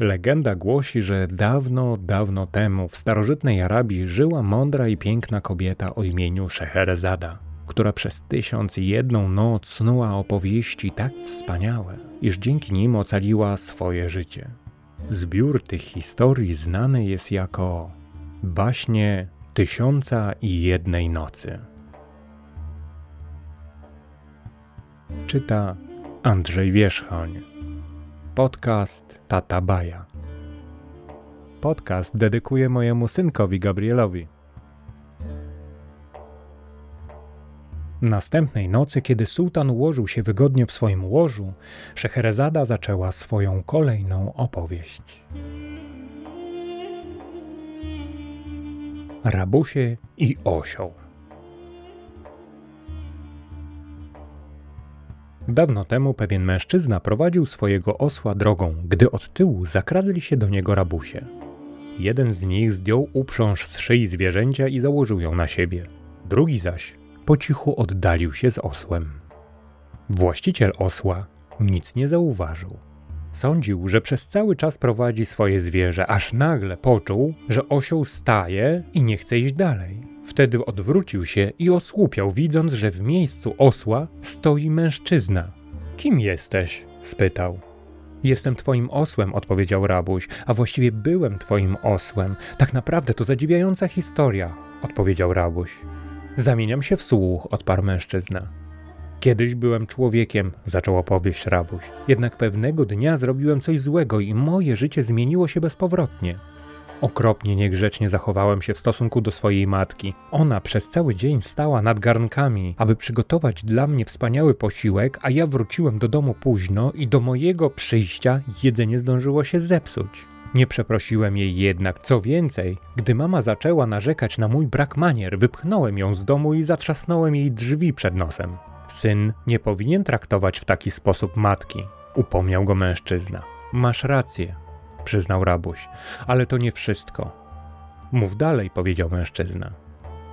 Legenda głosi, że dawno, dawno temu w starożytnej Arabii żyła mądra i piękna kobieta o imieniu Szeherezada, która przez tysiąc i jedną noc snuła opowieści tak wspaniałe, iż dzięki nim ocaliła swoje życie. Zbiór tych historii znany jest jako baśnie Tysiąca i jednej nocy. Czyta Andrzej Wierzchoń. Podcast Tata Baja. Podcast dedykuję mojemu synkowi Gabrielowi. Następnej nocy, kiedy sułtan ułożył się wygodnie w swoim łożu, Szeherezada zaczęła swoją kolejną opowieść. Rabusie i osioł. Dawno temu pewien mężczyzna prowadził swojego osła drogą, gdy od tyłu zakradli się do niego rabusie. Jeden z nich zdjął uprząż z szyi zwierzęcia i założył ją na siebie. Drugi zaś po cichu oddalił się z osłem. Właściciel osła nic nie zauważył. Sądził, że przez cały czas prowadzi swoje zwierzę, aż nagle poczuł, że osioł staje i nie chce iść dalej. Wtedy odwrócił się i osłupiał, widząc, że w miejscu osła stoi mężczyzna. Kim jesteś? spytał. Jestem twoim osłem, odpowiedział rabuś, a właściwie byłem twoim osłem. Tak naprawdę to zadziwiająca historia, odpowiedział rabuś. Zamieniam się w słuch, odparł mężczyzna. Kiedyś byłem człowiekiem, zaczął opowieść rabuś. Jednak pewnego dnia zrobiłem coś złego i moje życie zmieniło się bezpowrotnie. Okropnie niegrzecznie zachowałem się w stosunku do swojej matki. Ona przez cały dzień stała nad garnkami, aby przygotować dla mnie wspaniały posiłek, a ja wróciłem do domu późno i do mojego przyjścia jedzenie zdążyło się zepsuć. Nie przeprosiłem jej jednak. Co więcej, gdy mama zaczęła narzekać na mój brak manier, wypchnąłem ją z domu i zatrzasnąłem jej drzwi przed nosem. Syn nie powinien traktować w taki sposób matki, upomniał go mężczyzna. Masz rację, przyznał rabuś, ale to nie wszystko. Mów dalej, powiedział mężczyzna.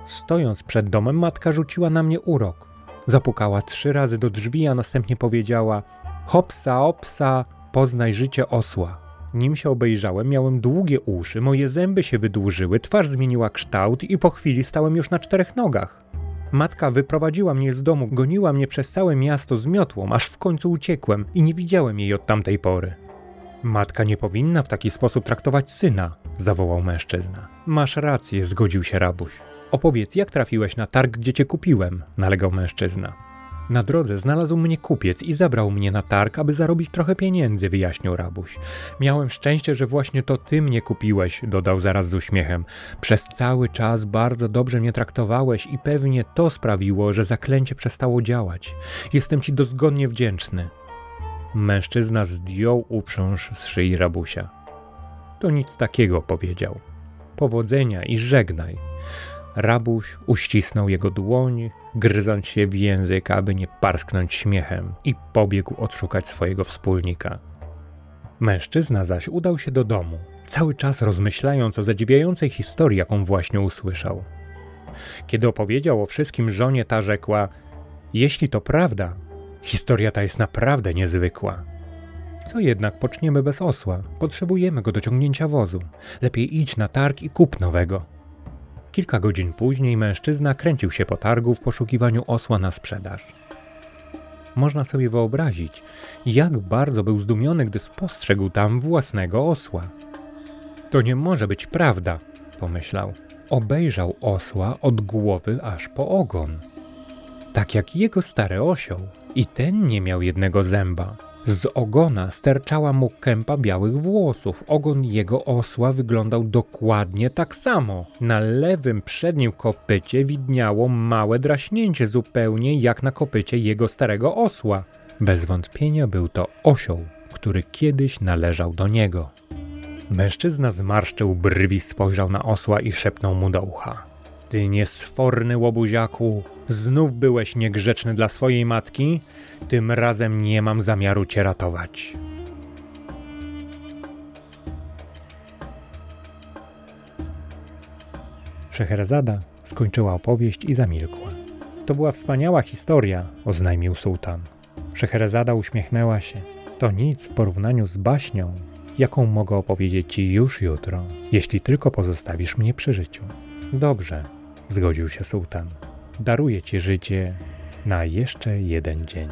Stojąc przed domem, matka rzuciła na mnie urok. Zapukała trzy razy do drzwi, a następnie powiedziała: Hopsa, opsa, poznaj życie osła. Nim się obejrzałem, miałem długie uszy, moje zęby się wydłużyły, twarz zmieniła kształt i po chwili stałem już na czterech nogach. Matka wyprowadziła mnie z domu, goniła mnie przez całe miasto z miotłą, aż w końcu uciekłem i nie widziałem jej od tamtej pory. Matka nie powinna w taki sposób traktować syna, zawołał mężczyzna. Masz rację, zgodził się rabuś. Opowiedz, jak trafiłeś na targ, gdzie cię kupiłem, nalegał mężczyzna. Na drodze znalazł mnie kupiec i zabrał mnie na targ, aby zarobić trochę pieniędzy, wyjaśnił rabuś. Miałem szczęście, że właśnie to ty mnie kupiłeś, dodał zaraz z uśmiechem. Przez cały czas bardzo dobrze mnie traktowałeś i pewnie to sprawiło, że zaklęcie przestało działać. Jestem ci dozgodnie wdzięczny. Mężczyzna zdjął uprząż z szyi rabusia. To nic takiego, powiedział. Powodzenia i żegnaj. Rabuś uścisnął jego dłoń, gryząc się w język, aby nie parsknąć śmiechem, i pobiegł odszukać swojego wspólnika. Mężczyzna zaś udał się do domu, cały czas rozmyślając o zadziwiającej historii, jaką właśnie usłyszał. Kiedy opowiedział o wszystkim żonie, ta rzekła: Jeśli to prawda, historia ta jest naprawdę niezwykła. Co jednak poczniemy bez osła? Potrzebujemy go do ciągnięcia wozu. Lepiej idź na targ i kup nowego. Kilka godzin później mężczyzna kręcił się po targu w poszukiwaniu osła na sprzedaż. Można sobie wyobrazić, jak bardzo był zdumiony, gdy spostrzegł tam własnego osła. To nie może być prawda, pomyślał. Obejrzał osła od głowy aż po ogon. Tak jak jego stary osioł, i ten nie miał jednego zęba. Z ogona sterczała mu kępa białych włosów. Ogon jego osła wyglądał dokładnie tak samo. Na lewym przednim kopycie widniało małe draśnięcie, zupełnie jak na kopycie jego starego osła. Bez wątpienia był to osioł, który kiedyś należał do niego. Mężczyzna zmarszczył brwi, spojrzał na osła i szepnął mu do ucha. Ty niesforny łobuziaku, znów byłeś niegrzeczny dla swojej matki? Tym razem nie mam zamiaru cię ratować. Szeherazada skończyła opowieść i zamilkła. To była wspaniała historia, oznajmił sułtan. Szeherazada uśmiechnęła się. To nic w porównaniu z baśnią, jaką mogę opowiedzieć ci już jutro, jeśli tylko pozostawisz mnie przy życiu. Dobrze, zgodził się sułtan. Daruję ci życie na jeszcze jeden dzień.